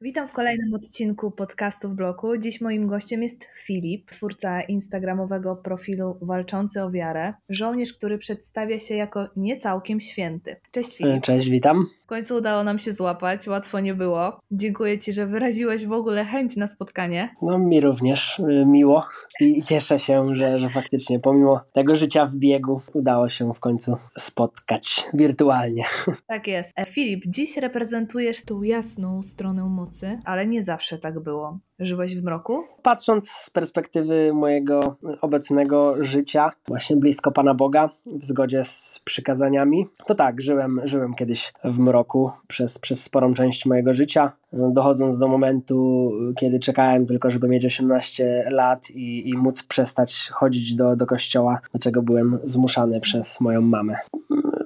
Witam w kolejnym odcinku podcastu w bloku. Dziś moim gościem jest Filip, twórca instagramowego profilu Walczący o Wiarę, żołnierz, który przedstawia się jako niecałkiem święty. Cześć Filip. Cześć, witam. W końcu udało nam się złapać, łatwo nie było. Dziękuję Ci, że wyraziłeś w ogóle chęć na spotkanie. No mi również y, miło i cieszę się, że, że faktycznie pomimo tego życia w biegu udało się w końcu spotkać wirtualnie. Tak jest. E, Filip, dziś reprezentujesz tą jasną stronę mocy, ale nie zawsze tak było. Żyłeś w mroku? Patrząc z perspektywy mojego obecnego życia, właśnie blisko Pana Boga, w zgodzie z przykazaniami, to tak, żyłem, żyłem kiedyś w mroku przez, przez sporą część mojego życia, dochodząc do momentu, kiedy czekałem tylko, żeby mieć 18 lat i, i móc przestać chodzić do, do kościoła, do czego byłem zmuszany przez moją mamę.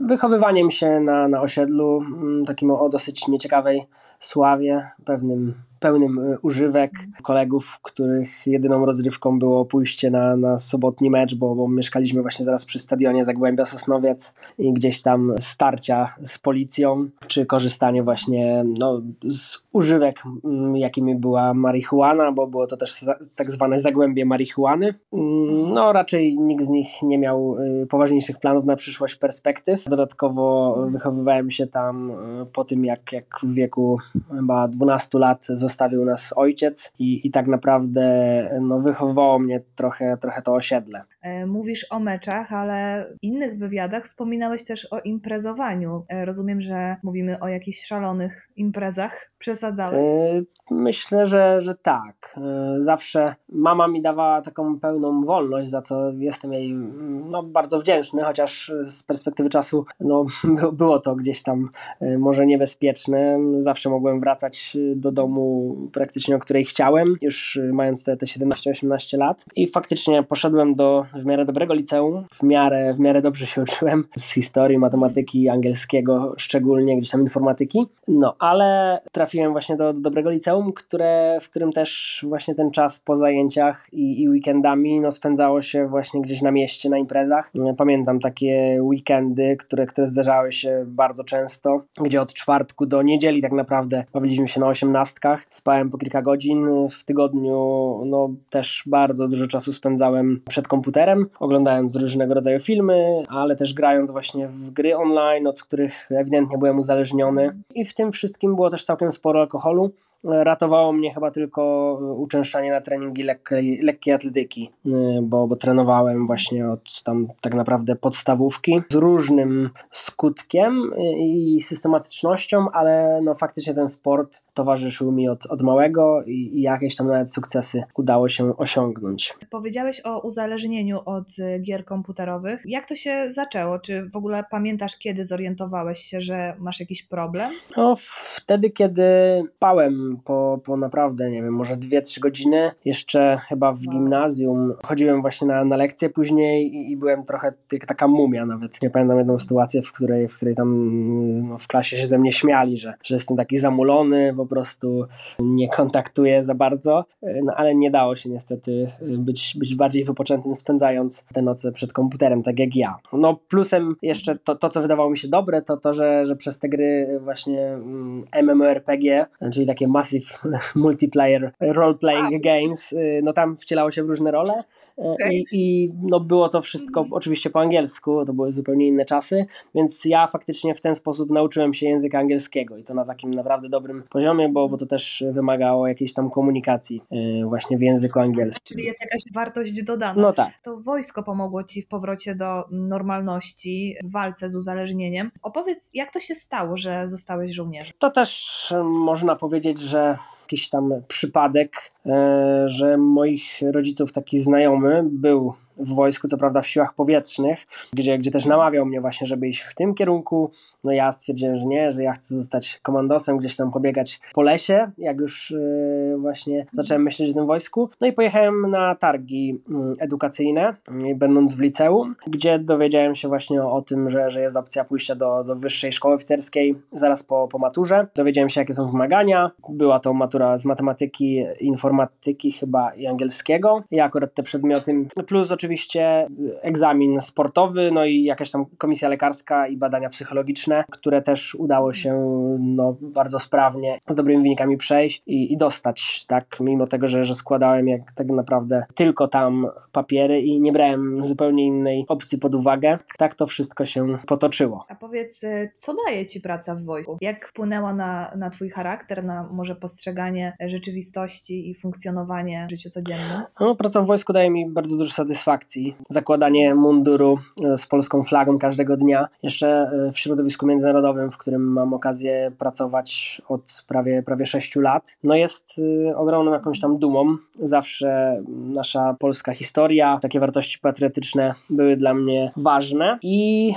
Wychowywaniem się na, na osiedlu, mm, takim o dosyć nieciekawej sławie, pewnym pełnym y, używek kolegów, których jedyną rozrywką było pójście na, na sobotni mecz, bo, bo mieszkaliśmy właśnie zaraz przy stadionie Zagłębia Sosnowiec i gdzieś tam starcia z policją, czy korzystanie właśnie no, z używek, jakimi była marihuana, bo było to też tak zwane Zagłębie marihuany. Mm, no raczej nikt z nich nie miał y, poważniejszych planów na przyszłość, perspektyw. Dodatkowo wychowywałem się tam y, po tym, jak, jak w wieku chyba 12 lat zostałem zostawił nas ojciec i, i tak naprawdę no, wychowywało mnie trochę, trochę to osiedle. E, mówisz o meczach, ale w innych wywiadach wspominałeś też o imprezowaniu. E, rozumiem, że mówimy o jakichś szalonych imprezach. Przesadzałeś? E, myślę, że, że tak. Zawsze mama mi dawała taką pełną wolność, za co jestem jej no, bardzo wdzięczny, chociaż z perspektywy czasu no, było to gdzieś tam może niebezpieczne. Zawsze mogłem wracać do domu praktycznie, o której chciałem, już mając te, te 17-18 lat. I faktycznie poszedłem do w miarę dobrego liceum, w miarę, w miarę dobrze się uczyłem z historii, matematyki, angielskiego, szczególnie gdzieś tam informatyki. No, ale trafiłem właśnie do, do dobrego liceum, które, w którym też właśnie ten czas po zajęciach i, i weekendami no, spędzało się właśnie gdzieś na mieście, na imprezach. Pamiętam takie weekendy, które, które zdarzały się bardzo często, gdzie od czwartku do niedzieli tak naprawdę bawiliśmy się na osiemnastkach spałem po kilka godzin w tygodniu, no też bardzo dużo czasu spędzałem przed komputerem, oglądając różnego rodzaju filmy, ale też grając właśnie w gry online, od których ewidentnie byłem uzależniony i w tym wszystkim było też całkiem sporo alkoholu. Ratowało mnie chyba tylko uczęszczanie na treningi lekkiej, lekkiej atletyki, y, bo, bo trenowałem właśnie od tam tak naprawdę podstawówki z różnym skutkiem i systematycznością, ale no faktycznie ten sport towarzyszył mi od, od małego i, i jakieś tam nawet sukcesy udało się osiągnąć. Powiedziałeś o uzależnieniu od gier komputerowych. Jak to się zaczęło? Czy w ogóle pamiętasz, kiedy zorientowałeś się, że masz jakiś problem? No, wtedy, kiedy pałem po, po naprawdę, nie wiem, może 2-3 godziny. Jeszcze chyba w gimnazjum chodziłem właśnie na, na lekcje później i, i byłem trochę jak taka mumia nawet. Nie pamiętam jedną sytuację, w której, w której tam no, w klasie się ze mnie śmiali, że, że jestem taki zamulony, po prostu nie kontaktuję za bardzo, no ale nie dało się niestety być, być bardziej wypoczętym spędzając te noce przed komputerem, tak jak ja. No plusem jeszcze to, to co wydawało mi się dobre, to to, że, że przez te gry właśnie MMORPG, czyli takie massive multiplayer role-playing games, y, no tam wcielało się w różne role okay. i, i no było to wszystko mm. oczywiście po angielsku, to były zupełnie inne czasy, więc ja faktycznie w ten sposób nauczyłem się języka angielskiego i to na takim naprawdę dobrym poziomie, bo, bo to też wymagało jakiejś tam komunikacji y, właśnie w języku angielskim. Czyli jest jakaś wartość dodana. No tak. To wojsko pomogło Ci w powrocie do normalności, w walce z uzależnieniem. Opowiedz, jak to się stało, że zostałeś żołnierzem? To też można powiedzieć, że jakiś tam przypadek, e, że moich rodziców taki znajomy był w wojsku, co prawda w siłach powietrznych, gdzie, gdzie też namawiał mnie właśnie, żeby iść w tym kierunku. No ja stwierdziłem, że nie, że ja chcę zostać komandosem, gdzieś tam pobiegać po lesie, jak już yy, właśnie zacząłem myśleć o tym wojsku. No i pojechałem na targi yy, edukacyjne, yy, będąc w liceum, gdzie dowiedziałem się właśnie o, o, tym, że, że jest opcja pójścia do, do wyższej szkoły oficerskiej zaraz po, po maturze. Dowiedziałem się, jakie są wymagania. Była to matura z matematyki, informatyki chyba i angielskiego. I akurat te przedmioty, plus oczywiście oczywiście egzamin sportowy, no i jakaś tam komisja lekarska i badania psychologiczne, które też udało się no, bardzo sprawnie, z dobrymi wynikami przejść i, i dostać, tak, mimo tego, że, że składałem jak tak naprawdę tylko tam papiery i nie brałem zupełnie innej opcji pod uwagę, tak to wszystko się potoczyło. A powiedz, y, co daje Ci praca w wojsku? Jak wpłynęła na, na Twój charakter, na może postrzeganie rzeczywistości i funkcjonowanie w życiu codziennym? No, praca w wojsku daje mi bardzo dużo satysfakcji. Zakładanie munduru e, z polską flagą każdego dnia, jeszcze e, w środowisku międzynarodowym, w którym mam okazję pracować od prawie, prawie 6 lat, no jest e, ogromną jakąś tam dumą. Zawsze nasza polska historia, takie wartości patriotyczne były dla mnie ważne i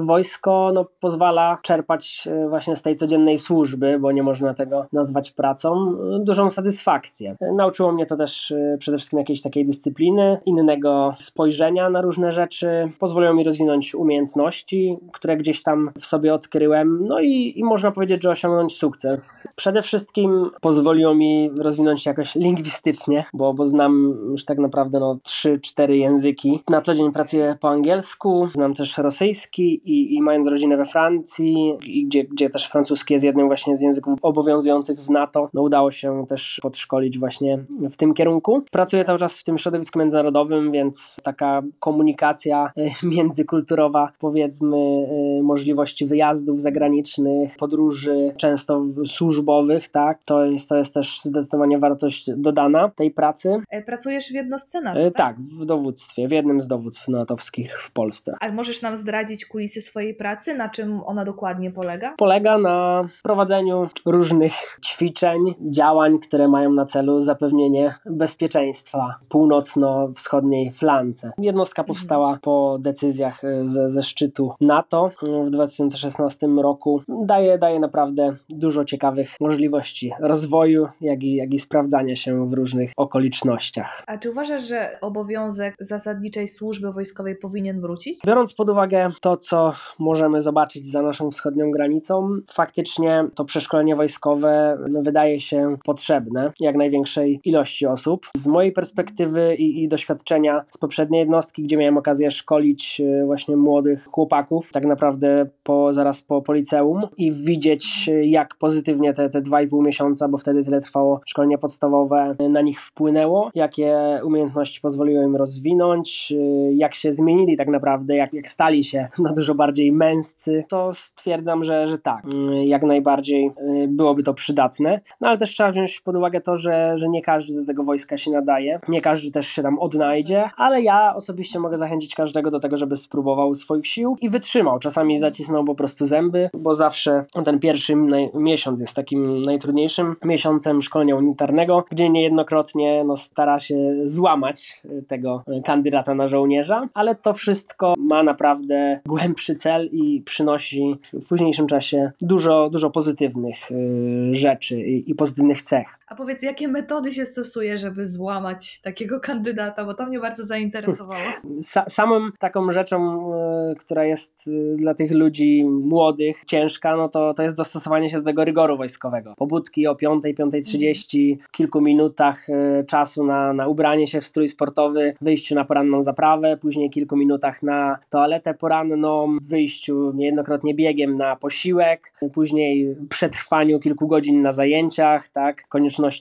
wojsko no, pozwala czerpać właśnie z tej codziennej służby, bo nie można tego nazwać pracą, dużą satysfakcję. Nauczyło mnie to też przede wszystkim jakiejś takiej dyscypliny, innego spojrzenia na różne rzeczy, pozwoliło mi rozwinąć umiejętności, które gdzieś tam w sobie odkryłem, no i, i można powiedzieć, że osiągnąć sukces. Przede wszystkim pozwoliło mi rozwinąć się jakoś lingwistycznie, bo, bo znam już tak naprawdę no, 3-4 języki. Na co dzień pracuję po angielsku, znam też rosyjski i, i mając rodzinę we Francji, gdzie, gdzie też francuski jest jednym właśnie z języków obowiązujących w NATO, no udało się też podszkolić właśnie w tym kierunku. Pracuję cały czas w tym środowisku międzynarodowym, więc taka komunikacja e, międzykulturowa, powiedzmy, e, możliwości wyjazdów zagranicznych, podróży, często służbowych, tak, to jest, to jest też zdecydowanie wartość dodana tej pracy. E, pracujesz w jednostce NATO, tak? Tak, w dowództwie, w jednym z dowództw natowskich w Polsce. A możesz nam zdradzić kulisy swojej pracy? Na czym ona dokładnie polega? Polega na prowadzeniu różnych ćwiczeń, działań, które mają na celu zapewnienie bezpieczeństwa północno-wschodniej flance. Jednostka mhm. powstała po decyzjach e, ze, ze szczytu NATO w 2016 roku. Daje, daje naprawdę dużo ciekawych możliwości rozwoju, jak i, jak i sprawdzania się w różnych okolicznościach. A czy uważasz, że obowiązek zasadniczej służby wojskowej powinien wrócić? Biorąc pod uwagę to, co możemy zobaczyć za naszą wschodnią granicą, faktycznie to przeszkolenie wojskowe no, wydaje się potrzebne jak największej ilości osób. Z mojej perspektywy i, i doświadczenia z poprzedniej jednostki, gdzie miałem okazję szkolić e, właśnie młodych chłopaków, tak naprawdę po, zaraz po, po liceum i widzieć, e, jak pozytywnie te, te 2,5 miesiąca, bo wtedy tyle trwało szkolenie podstawowe, e, na nich wpłynęło, jakie umiejętności pozwoliły im rozwinąć, jak się zmienili tak naprawdę, jak, jak stali się no, dużo bardziej męscy, to stwierdzam, że, że tak, jak najbardziej byłoby to przydatne. No ale też trzeba wziąć pod uwagę to, że, że nie każdy do tego wojska się nadaje, nie każdy też się tam odnajdzie, ale ja osobiście mogę zachęcić każdego do tego, żeby spróbował swoich sił i wytrzymał. Czasami zacisnął po prostu zęby, bo zawsze ten pierwszy miesiąc jest takim najtrudniejszym miesiącem szkolenia unitarnego, gdzie niejednokrotnie no, stara się złamać tego kandydata na żołnierza, ale to wszystko ma naprawdę głębszy cel i przynosi w późniejszym czasie dużo, dużo pozytywnych y, rzeczy i pozytywnych cech. A powiedz, jakie metody się stosuje, żeby złamać takiego kandydata, bo to mnie bardzo zainteresowało. Sa samą taką rzeczą, y, która jest y, dla tych ludzi młodych ciężka, no to, to jest dostosowanie się do tego rygoru wojskowego. Pobudki o 5, 5.30, kilku minutach y, czasu na, na ubranie się w strój sportowy, wyjściu na poranną zaprawę, później kilku minutach na toaletę poranną, wyjściu niejednokrotnie biegiem na posiłek, później przetrwaniu kilku godzin na zajęciach, tak,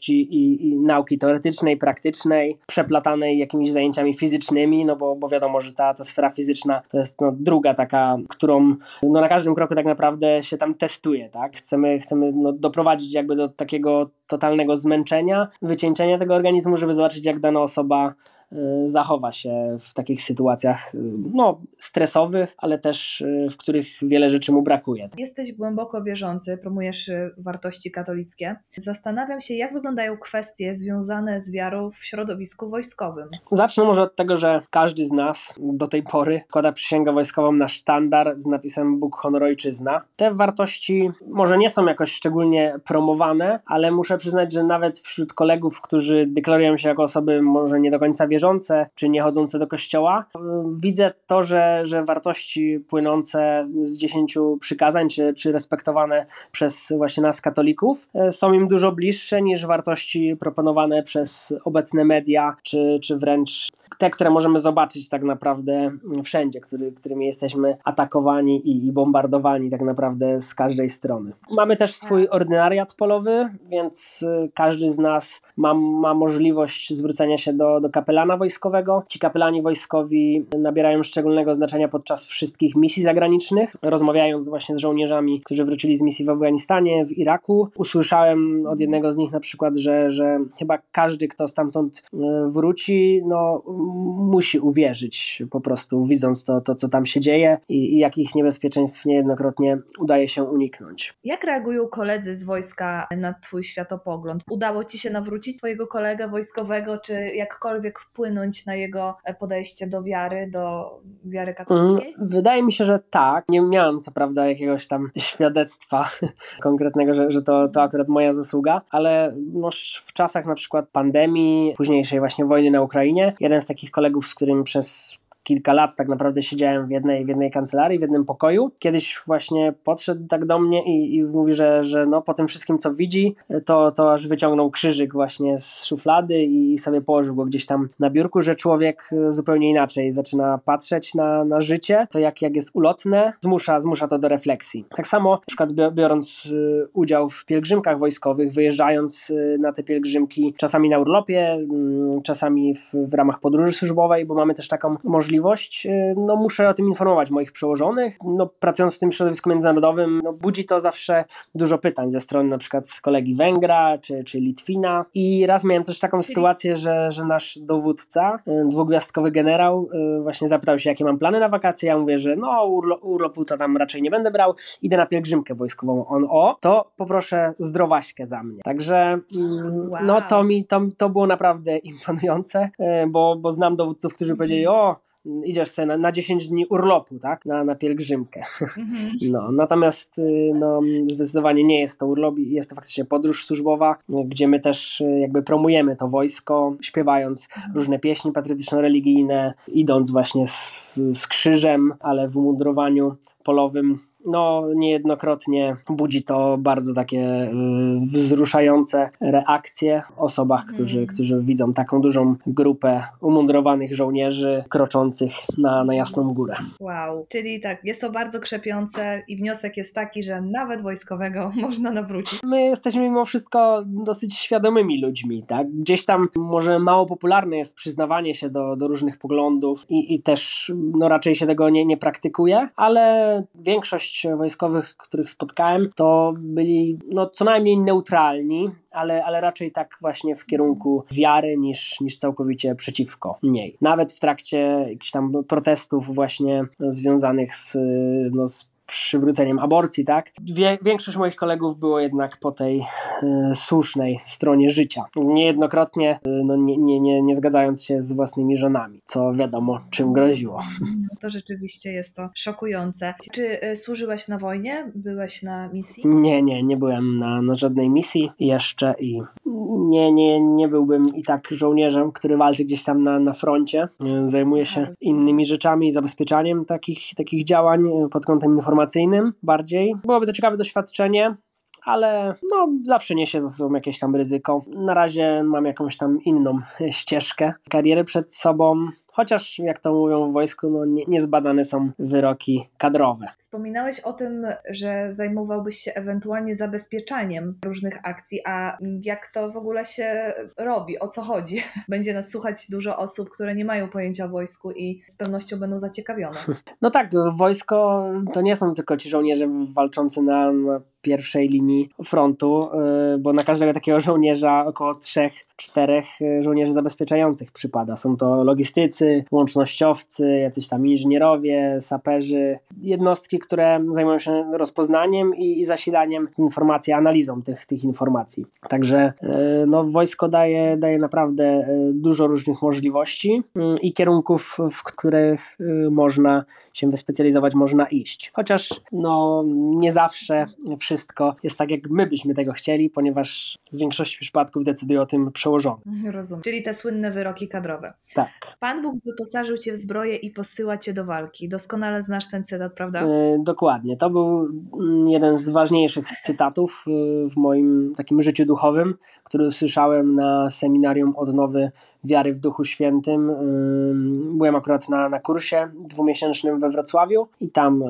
i, i nauki teoretycznej, praktycznej, przeplatanej jakimiś zajęciami fizycznymi, no bo, bo wiadomo, że ta, ta sfera fizyczna to jest no, druga taka, którą no, na każdym kroku tak naprawdę się tam testuje, tak? Chcemy, chcemy no, doprowadzić jakby do takiego totalnego zmęczenia, wycieńczenia tego organizmu, żeby zobaczyć jak dana osoba zachowa się w takich sytuacjach y, no, stresowych, ale też y, w których wiele rzeczy mu brakuje. Jesteś głęboko wierzący, promujesz wartości katolickie. Zastanawiam się, jak wyglądają kwestie związane z wiarą w środowisku wojskowym. Zacznę może od tego, że każdy z nas do tej pory składa przysięgę wojskową na sztandar z napisem Bóg, honor, ojczyzna. Te wartości może nie są jakoś szczególnie promowane, ale muszę przyznać, że nawet wśród kolegów, którzy deklarują się jako osoby może nie do końca wierzące, niewierzące, czy nie chodzące do kościoła. Widzę to, że, że wartości płynące z dziesięciu przykazań, czy, czy respektowane przez właśnie nas katolików, są im dużo bliższe niż wartości proponowane przez obecne media, czy, czy wręcz te, które możemy zobaczyć tak naprawdę wszędzie, który, którymi jesteśmy atakowani i, i bombardowani tak naprawdę z każdej strony. Mamy też swój ordynariat polowy, więc y, każdy z nas ma, ma możliwość zwrócenia się do, do kapelana wojskowego. Ci kapelani wojskowi nabierają szczególnego znaczenia podczas wszystkich misji zagranicznych. Rozmawiając właśnie z żołnierzami, którzy wrócili z misji w Afganistanie, w Iraku, usłyszałem od jednego z nich na przykład, że, że chyba każdy, kto stamtąd y, wróci, no musi uwierzyć po prostu, widząc to, to co tam się dzieje i, i jakich niebezpieczeństw niejednokrotnie udaje się uniknąć. Jak reagują koledzy z wojska na Twój światopogląd? Udało Ci się nawrócić swojego kolegę wojskowego, czy jakkolwiek wpłynąć na jego podejście do wiary, do wiary katolickiej? Mm, wydaje mi się, że tak. Nie miałem co prawda jakiegoś tam świadectwa konkretnego, że, że to, to akurat moja zasługa, ale no, w czasach na przykład pandemii, późniejszej właśnie wojny na Ukrainie, jeden z takich kolegów, z którym przez kilka lat tak naprawdę siedziałem w jednej, w jednej kancelarii, w jednym pokoju. Kiedyś właśnie podszedł tak do mnie i, i mówi, że, że no, po tym wszystkim, co widzi, to, to aż wyciągnął krzyżyk właśnie z szuflady i sobie położył go gdzieś tam na biurku, że człowiek zupełnie inaczej zaczyna patrzeć na, na życie, to jak, jak jest ulotne, zmusza, zmusza to do refleksji. Tak samo, na przykład biorąc y, udział w pielgrzymkach wojskowych, wyjeżdżając y, na te pielgrzymki czasami na urlopie, mm, czasami w, w ramach podróży służbowej, bo mamy też taką możliwość możliwość, y, no muszę o tym informować moich przełożonych. No, pracując w tym środowisku międzynarodowym, no, budzi to zawsze dużo pytań ze strony na przykład kolegi Węgra czy, czy Litwina. I raz miałem też taką sytuację, że, że nasz dowódca, y, dwugwiazdkowy generał, y, właśnie zapytał się, jakie mam plany na wakacje. Ja mówię, że no urlopu to tam raczej nie będę brał, idę na pielgrzymkę wojskową. On, o, to poproszę zdrowaśkę za mnie. Także mm, no to mi to, to było naprawdę imponujące, bo, bo znam dowódców, którzy powiedzieli, o idziesz sobie na, na 10 dni urlopu, tak, na, na pielgrzymkę. Mhm. No, natomiast y, no, zdecydowanie nie jest to urlop, jest to faktycznie podróż służbowa, gdzie my też y, jakby promujemy to wojsko, śpiewając mhm. różne pieśni patriotyczno-religijne, idąc właśnie z, z krzyżem, ale w umundurowaniu polowym no niejednokrotnie budzi to bardzo takie y, wzruszające reakcje w osobach, którzy, mm. którzy widzą taką dużą grupę umundurowanych żołnierzy kroczących na, na Jasną Górę. Wow, czyli tak, jest to bardzo krzepiące i wniosek jest taki, że nawet wojskowego można nawrócić. My jesteśmy mimo wszystko dosyć świadomymi ludźmi, tak? Gdzieś tam może mało popularne jest przyznawanie się do, do różnych poglądów i, i też no raczej się tego nie, nie praktykuje, ale większość większość wojskowych, których spotkałem, to byli no, co najmniej neutralni, ale, ale raczej tak właśnie w kierunku wiary niż, niż całkowicie przeciwko niej. Nawet w trakcie jakichś tam protestów właśnie związanych z, no, z przywróceniem aborcji, tak? Wie, większość moich kolegów było jednak po tej y, słusznej stronie życia. Niejednokrotnie y, no, nie, nie, nie, nie zgadzając się z własnymi żonami, co wiadomo czym groziło. To rzeczywiście jest to szokujące. Czy y, służyłeś na wojnie? Byłeś na misji? Nie, nie, nie byłem na, na żadnej misji jeszcze i nie, nie, nie byłbym i tak żołnierzem, który walczy gdzieś tam na, na froncie. Zajmuje się innymi rzeczami i zabezpieczaniem takich, takich działań pod kątem informacyjnym bardziej. Byłoby to ciekawe doświadczenie ale no, zawsze niesie ze sobą jakieś tam ryzyko. Na razie mam jakąś tam inną ścieżkę kariery przed sobą. Chociaż, jak to mówią w wojsku, no nie, niezbadane są wyroki kadrowe. Wspominałeś o tym, że zajmowałbyś się ewentualnie zabezpieczaniem różnych akcji, a jak to w ogóle się robi? O co chodzi? Będzie nas słuchać dużo osób, które nie mają pojęcia o wojsku i z pewnością będą zaciekawione. No tak, wojsko to nie są tylko ci żołnierze walczący na, na pierwszej linii frontu, y, bo na każdego takiego żołnierza około trzech, czterech y, żołnierzy zabezpieczających przypada. Są to logistycy, technicy, łącznościowcy, jacyś tam inżynierowie, saperzy, jednostki, które zajmują się rozpoznaniem i, i zasilaniem informacji, analizą tych, tych informacji. Także no, wojsko daje, daje naprawdę dużo różnych możliwości mm, i kierunków, w których można się wyspecjalizować, można iść. Chociaż no, nie zawsze wszystko jest tak, jak my byśmy tego chcieli, ponieważ w większości przypadków decyduje o tym przełożony. Rozumiem. Czyli te słynne wyroki kadrowe. Tak. Pan Bóg wyposażył cię w zbroję i posyła cię do walki. Doskonale znasz ten cytat, prawda? Yy, dokładnie. To był mm, jeden z ważniejszych cytatów yy, w moim takim życiu duchowym, który usłyszałem na seminarium odnowy wiary w Duchu Świętym. Yy, byłem akurat na, na kursie dwumiesięcznym we Wrocławiu i tam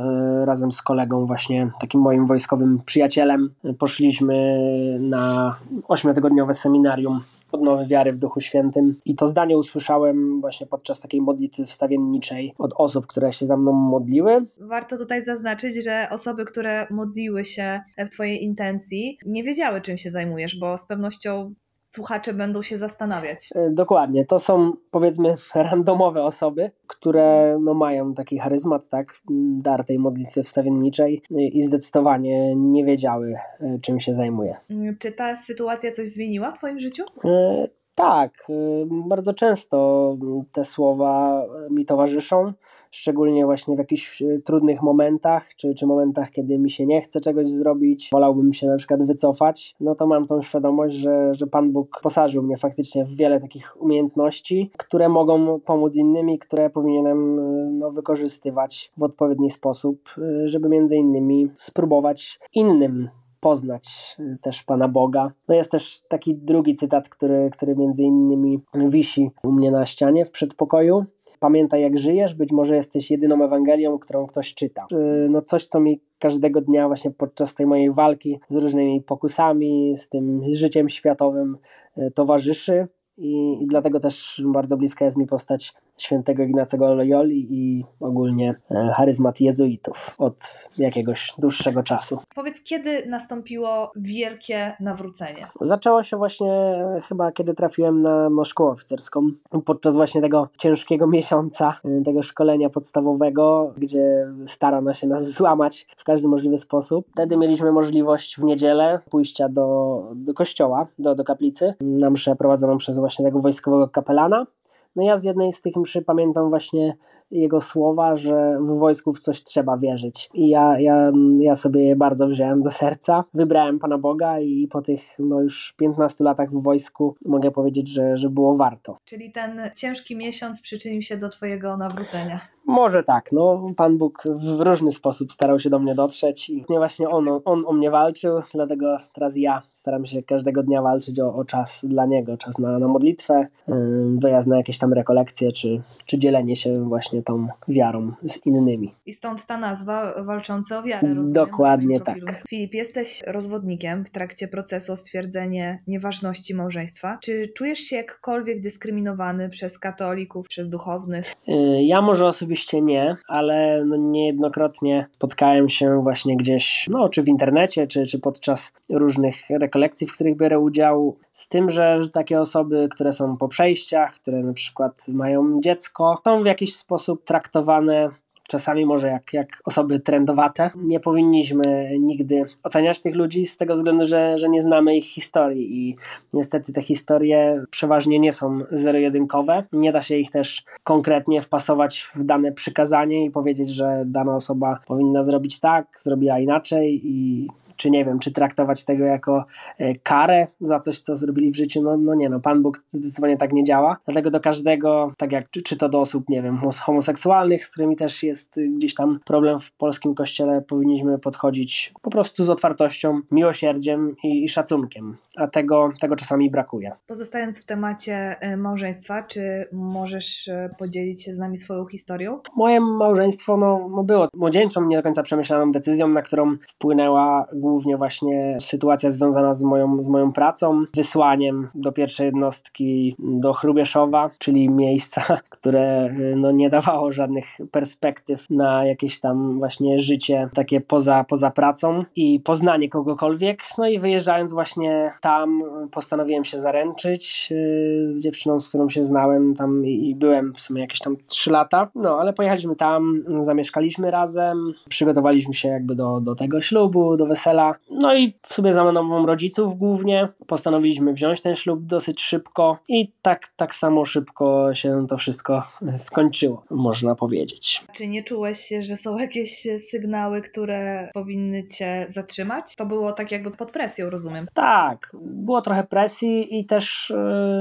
razem z kolegą, właśnie takim moim wojskowym przyjacielem, poszliśmy na ośmiotygodniowe seminarium odnowy wiary w Duchu Świętym. I to zdanie usłyszałem właśnie podczas takiej modlitwy wstawienniczej od osób, które się za mną modliły. Warto tutaj zaznaczyć, że osoby, które modliły się w Twojej intencji, nie wiedziały, czym się zajmujesz, bo z pewnością słuchacze będą się zastanawiać. E, dokładnie. To są powiedzmy randomowe osoby, które no, mają taki charyzmat, tak, dar tej modlitwy wstawienniczej i zdecydowanie nie wiedziały, e, czym się zajmuje. Mm, czy ta sytuacja coś zmieniła w Twoim życiu? E, tak, bardzo często te słowa mi towarzyszą szczególnie właśnie w jakichś e, trudnych momentach, czy, czy momentach, kiedy mi się nie chce czegoś zrobić, wolałbym się na przykład wycofać, no to mam tą świadomość, że, że Pan Bóg posażył mnie faktycznie w wiele takich umiejętności, które mogą pomóc innymi, które powinienem e, no, wykorzystywać w odpowiedni sposób, e, żeby między innymi spróbować innym poznać też Pana Boga. No jest też taki drugi cytat, który, który między innymi wisi u mnie na ścianie w przedpokoju. Pamiętaj, jak żyjesz, być może jesteś jedyną Ewangelią, którą ktoś czyta. No coś, co mi każdego dnia właśnie podczas tej mojej walki z różnymi pokusami, z tym życiem światowym e, towarzyszy i, i dlatego też bardzo bliska jest mi postać świętego Ignacego Loyoli i ogólnie e, charyzmat jezuitów od jakiegoś dłuższego czasu. Powiedz, kiedy nastąpiło wielkie nawrócenie? Zaczęło się właśnie e, chyba, kiedy trafiłem na, na szkołę oficerską, podczas właśnie tego ciężkiego miesiąca, e, tego szkolenia podstawowego, gdzie starano się nas złamać w każdy możliwy sposób. Wtedy mieliśmy możliwość w niedzielę pójścia do, do kościoła, do, do kaplicy, na mszę prowadzoną przez właśnie tego wojskowego kapelana. No ja z jednej z tych mszy pamiętam właśnie jego słowa, że w wojsku w coś trzeba wierzyć. I ja, ja, ja sobie je bardzo wziąłem do serca. Wybrałem Pana Boga i po tych no już 15 latach w wojsku mogę powiedzieć, że, że było warto. Czyli ten ciężki miesiąc przyczynił się do Twojego nawrócenia. Może tak, no Pan Bóg w różny sposób starał się do mnie dotrzeć i właśnie on, on o mnie walczył, dlatego teraz ja staram się każdego dnia walczyć o, o czas dla Niego, czas na, na modlitwę, wyjazd na jakieś tam rekolekcje, czy, czy dzielenie się właśnie tą wiarą z innymi. I stąd ta nazwa walczące o wiarę. Rozumiem, Dokładnie tak. Filip, jesteś rozwodnikiem w trakcie procesu o stwierdzenie nieważności małżeństwa. Czy czujesz się jakkolwiek dyskryminowany przez katolików, przez duchownych? Y, ja może osobiście nie, ale no niejednokrotnie spotkałem się właśnie gdzieś, no czy w internecie, czy, czy podczas różnych rekolekcji, w których biorę udział, z tym, że, że takie osoby, które są po przejściach, które na przykład mają dziecko, są w jakiś sposób traktowane czasami może jak, jak osoby trendowate. Nie powinniśmy nigdy oceniać tych ludzi z tego względu, że, że nie znamy ich historii i niestety te historie przeważnie nie są zero-jedynkowe. Nie da się ich też konkretnie wpasować w dane przykazanie i powiedzieć, że dana osoba powinna zrobić tak, zrobiła inaczej i czy nie wiem, czy traktować tego jako e, karę za coś, co zrobili w życiu, no, no nie, no Pan Bóg zdecydowanie tak nie działa, dlatego do każdego, tak jak czy, czy to do osób, nie wiem, homoseksualnych, z którymi też jest gdzieś tam problem w polskim kościele, powinniśmy podchodzić po prostu z otwartością, miłosierdziem i, i szacunkiem, a tego, tego czasami brakuje. Pozostając w temacie e, małżeństwa, czy możesz e, podzielić się z nami swoją historią? Moje małżeństwo no, no było młodzieńczą, nie do końca przemyślaną decyzją, na którą wpłynęła głównie głównie właśnie sytuacja związana z moją, z moją pracą, wysłaniem do pierwszej jednostki do Chrubieszowa, czyli miejsca, które no, nie dawało żadnych perspektyw na jakieś tam właśnie życie takie poza, poza pracą i poznanie kogokolwiek. No i wyjeżdżając właśnie tam postanowiłem się zaręczyć y, z dziewczyną, z którą się znałem tam i byłem w sumie jakieś tam 3 lata. No, ale pojechaliśmy tam, zamieszkaliśmy razem, przygotowaliśmy się jakby do, do tego ślubu, do wesela. No i w sumie za mną rodziców głównie postanowiliśmy wziąć ten ślub dosyć szybko i tak, tak samo szybko się to wszystko skończyło, można powiedzieć. Czy nie czułeś, że są jakieś sygnały, które powinny cię zatrzymać? To było tak jakby pod presją, rozumiem. Tak, było trochę presji i też y,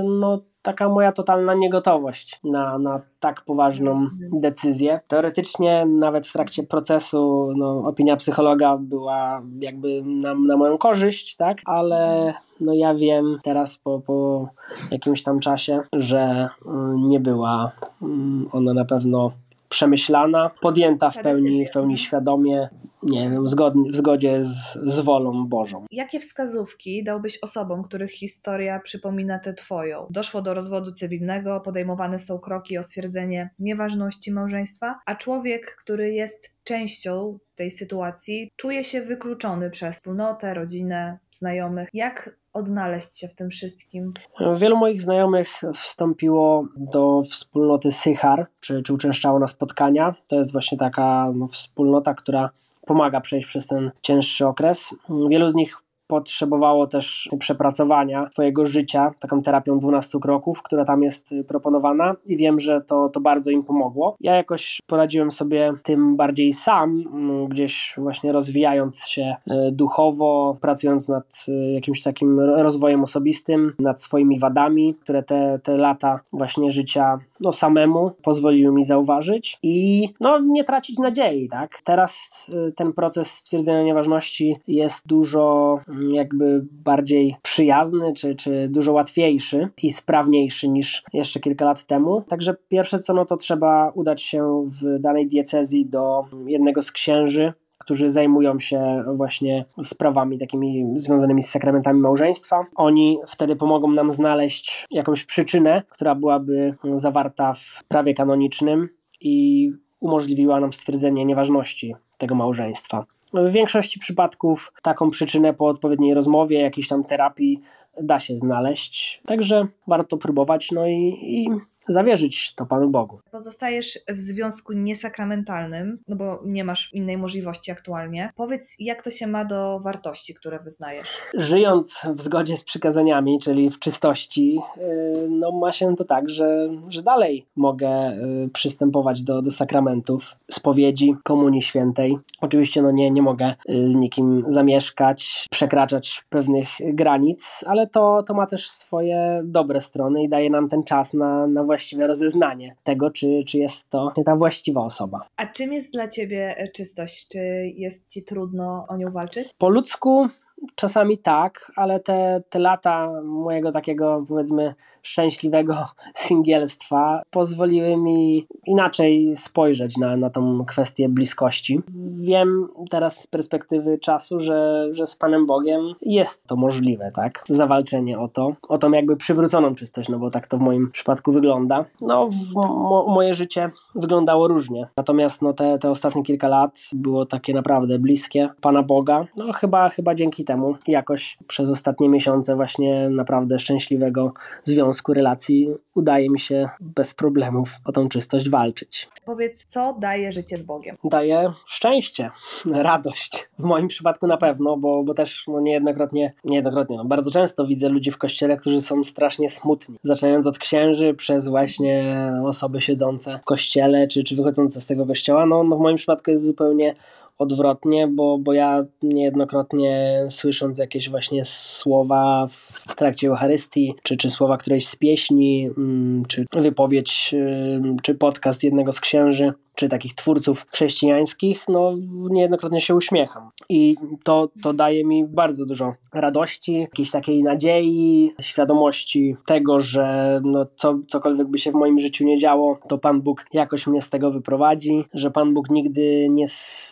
no, taka moja totalna niegotowość na, na tak poważną decyzję. Teoretycznie nawet w trakcie procesu no, opinia psychologa była jakby na, na moją korzyść, tak? Ale no ja wiem teraz po, po jakimś tam czasie, że y, nie była y, ona na pewno przemyślana, podjęta w pełni, w pełni świadomie, nie wiem, w zgodzie z, z wolą Bożą. Jakie wskazówki dałbyś osobom, których historia przypomina tę twoją? Doszło do rozwodu cywilnego, podejmowane są kroki o stwierdzenie nieważności małżeństwa, a człowiek, który jest częścią tej sytuacji, czuje się wykluczony przez wspólnotę, rodzinę, znajomych. Jak odnaleźć się w tym wszystkim? Wielu moich znajomych wstąpiło do wspólnoty Sychar, czy, czy uczęszczało na spotkania. To jest właśnie taka no, wspólnota, która pomaga przejść przez ten cięższy okres. Wielu z nich potrzebowało też przepracowania swojego życia, taką terapią 12 kroków, która tam jest proponowana i wiem, że to, to bardzo im pomogło. Ja jakoś poradziłem sobie tym bardziej sam, gdzieś właśnie rozwijając się y, duchowo, pracując nad y, jakimś takim rozwojem osobistym, nad swoimi wadami, które te, te lata właśnie życia no, samemu pozwoliły mi zauważyć i no, nie tracić nadziei, tak? Teraz ten proces stwierdzenia nieważności jest dużo jakby bardziej przyjazny, czy, czy dużo łatwiejszy i sprawniejszy niż jeszcze kilka lat temu. Także pierwsze co, no to trzeba udać się w danej diecezji do jednego z księży, którzy zajmują się właśnie sprawami takimi związanymi z sakramentami małżeństwa. Oni wtedy pomogą nam znaleźć jakąś przyczynę, która byłaby zawarta w prawie kanonicznym i umożliwiła nam stwierdzenie nieważności tego małżeństwa. W większości przypadków taką przyczynę po odpowiedniej rozmowie, jakiejś tam terapii da się znaleźć. Także warto próbować, no i, i zawierzyć to Panu Bogu. Pozostajesz w związku niesakramentalnym, no bo nie masz innej możliwości aktualnie. Powiedz, jak to się ma do wartości, które wyznajesz? Żyjąc w zgodzie z przykazaniami, czyli w czystości, y, no ma się to tak, że, że dalej mogę y, przystępować do, do sakramentów, spowiedzi, komunii świętej. Oczywiście no nie, nie mogę y, z nikim zamieszkać, przekraczać pewnych granic, ale to, to ma też swoje dobre strony i daje nam ten czas na, na właściwe rozeznanie tego, czy, czy jest to ta właściwa osoba. A czym jest dla ciebie czystość? Czy jest ci trudno o nią walczyć? Po ludzku Czasami tak, ale te, te lata mojego takiego, powiedzmy, szczęśliwego singielstwa pozwoliły mi inaczej spojrzeć na, na tą kwestię bliskości. Wiem teraz z perspektywy czasu, że, że z Panem Bogiem jest to możliwe, tak? Zawalczenie o to, o tą jakby przywróconą czystość, no bo tak to w moim przypadku wygląda. No, mo, moje życie wyglądało różnie. Natomiast no, te, te ostatnie kilka lat było takie naprawdę bliskie Pana Boga. No, chyba, chyba dzięki temu jakoś przez ostatnie miesiące właśnie naprawdę szczęśliwego związku, relacji udaje mi się bez problemów o tą czystość walczyć. Powiedz, co daje życie z Bogiem? Daje szczęście, radość. W moim przypadku na pewno, bo, bo też no, niejednokrotnie, niejednokrotnie no, bardzo często widzę ludzi w kościele, którzy są strasznie smutni. Zaczynając od księży, przez właśnie osoby siedzące w kościele, czy, czy wychodzące z tego kościoła. No, no w moim przypadku jest zupełnie odwrotnie, bo, bo ja niejednokrotnie słysząc jakieś właśnie słowa w trakcie Eucharystii, czy, czy słowa którejś z pieśni, mm, czy wypowiedź, czy podcast jednego z księży, czy takich twórców chrześcijańskich, no niejednokrotnie się uśmiecham. I to, to daje mi bardzo dużo radości, jakiejś takiej nadziei, świadomości tego, że no, co, cokolwiek by się w moim życiu nie działo, to Pan Bóg jakoś mnie z tego wyprowadzi, że Pan Bóg nigdy nie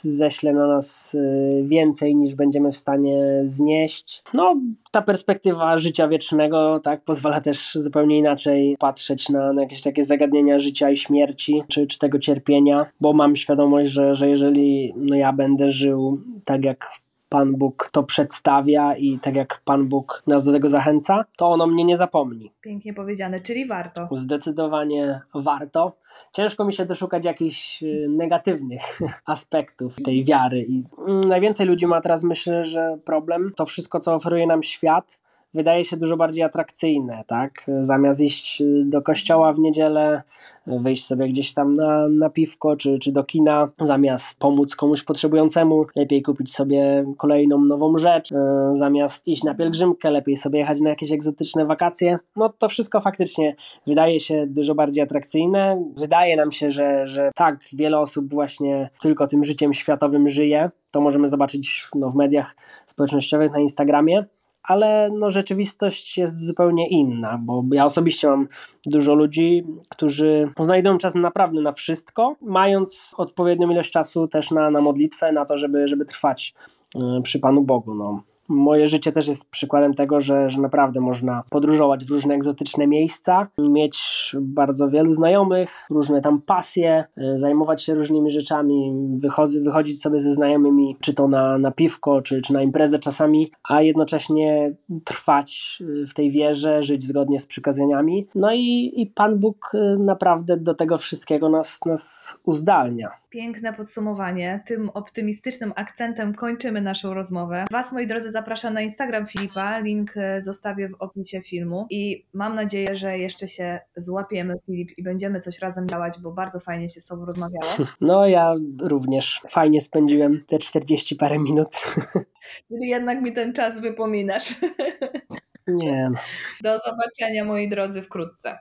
ześle na nas y, więcej niż będziemy w stanie znieść. No, ta perspektywa życia wiecznego tak, pozwala też zupełnie inaczej patrzeć na, na jakieś takie zagadnienia życia i śmierci, czy, czy tego cierpienia, bo mam świadomość, że, że jeżeli no ja będę żył tak jak Pan Bóg to przedstawia i tak jak Pan Bóg nas do tego zachęca, to ono mnie nie zapomni. Pięknie powiedziane, czyli warto. Zdecydowanie warto. Ciężko mi się doszukać jakichś y, negatywnych aspektów tej wiary. I mm, najwięcej ludzi ma teraz, myślę, że problem to wszystko, co oferuje nam świat wydaje się dużo bardziej atrakcyjne, tak? Zamiast iść do kościoła w niedzielę, wyjść sobie gdzieś tam na, na piwko czy, czy do kina, zamiast pomóc komuś potrzebującemu, lepiej kupić sobie kolejną nową rzecz, yy, zamiast iść na pielgrzymkę, lepiej sobie jechać na jakieś egzotyczne wakacje. No to wszystko faktycznie wydaje się dużo bardziej atrakcyjne. Wydaje nam się, że, że tak, wiele osób właśnie tylko tym życiem światowym żyje. To możemy zobaczyć no, w mediach społecznościowych, na Instagramie ale no, rzeczywistość jest zupełnie inna, bo ja osobiście mam dużo ludzi, którzy znajdują czas naprawdę na wszystko, mając odpowiednią ilość czasu też na, na modlitwę, na to, żeby, żeby trwać y, przy Panu Bogu. No moje życie też jest przykładem tego, że, że naprawdę można podróżować w różne egzotyczne miejsca, mieć bardzo wielu znajomych, różne tam pasje, e, zajmować się różnymi rzeczami, wychodzi, wychodzić sobie ze znajomymi, czy to na, na piwko, czy, czy na imprezę czasami, a jednocześnie trwać e, w tej wierze, żyć zgodnie z przykazaniami. No i, i Pan Bóg e, naprawdę do tego wszystkiego nas, nas uzdalnia. Piękne podsumowanie. Tym optymistycznym akcentem kończymy naszą rozmowę. Was, moi drodzy, zapraszam na Instagram Filipa. Link e, zostawię w opisie filmu. I mam nadzieję, że jeszcze się złapiemy, Filip, i będziemy coś razem działać, bo bardzo fajnie się z Tobą rozmawiało. No, ja również fajnie spędziłem te 40 parę minut. Czyli jednak mi ten czas wypominasz. Nie. Do zobaczenia, moi drodzy, wkrótce.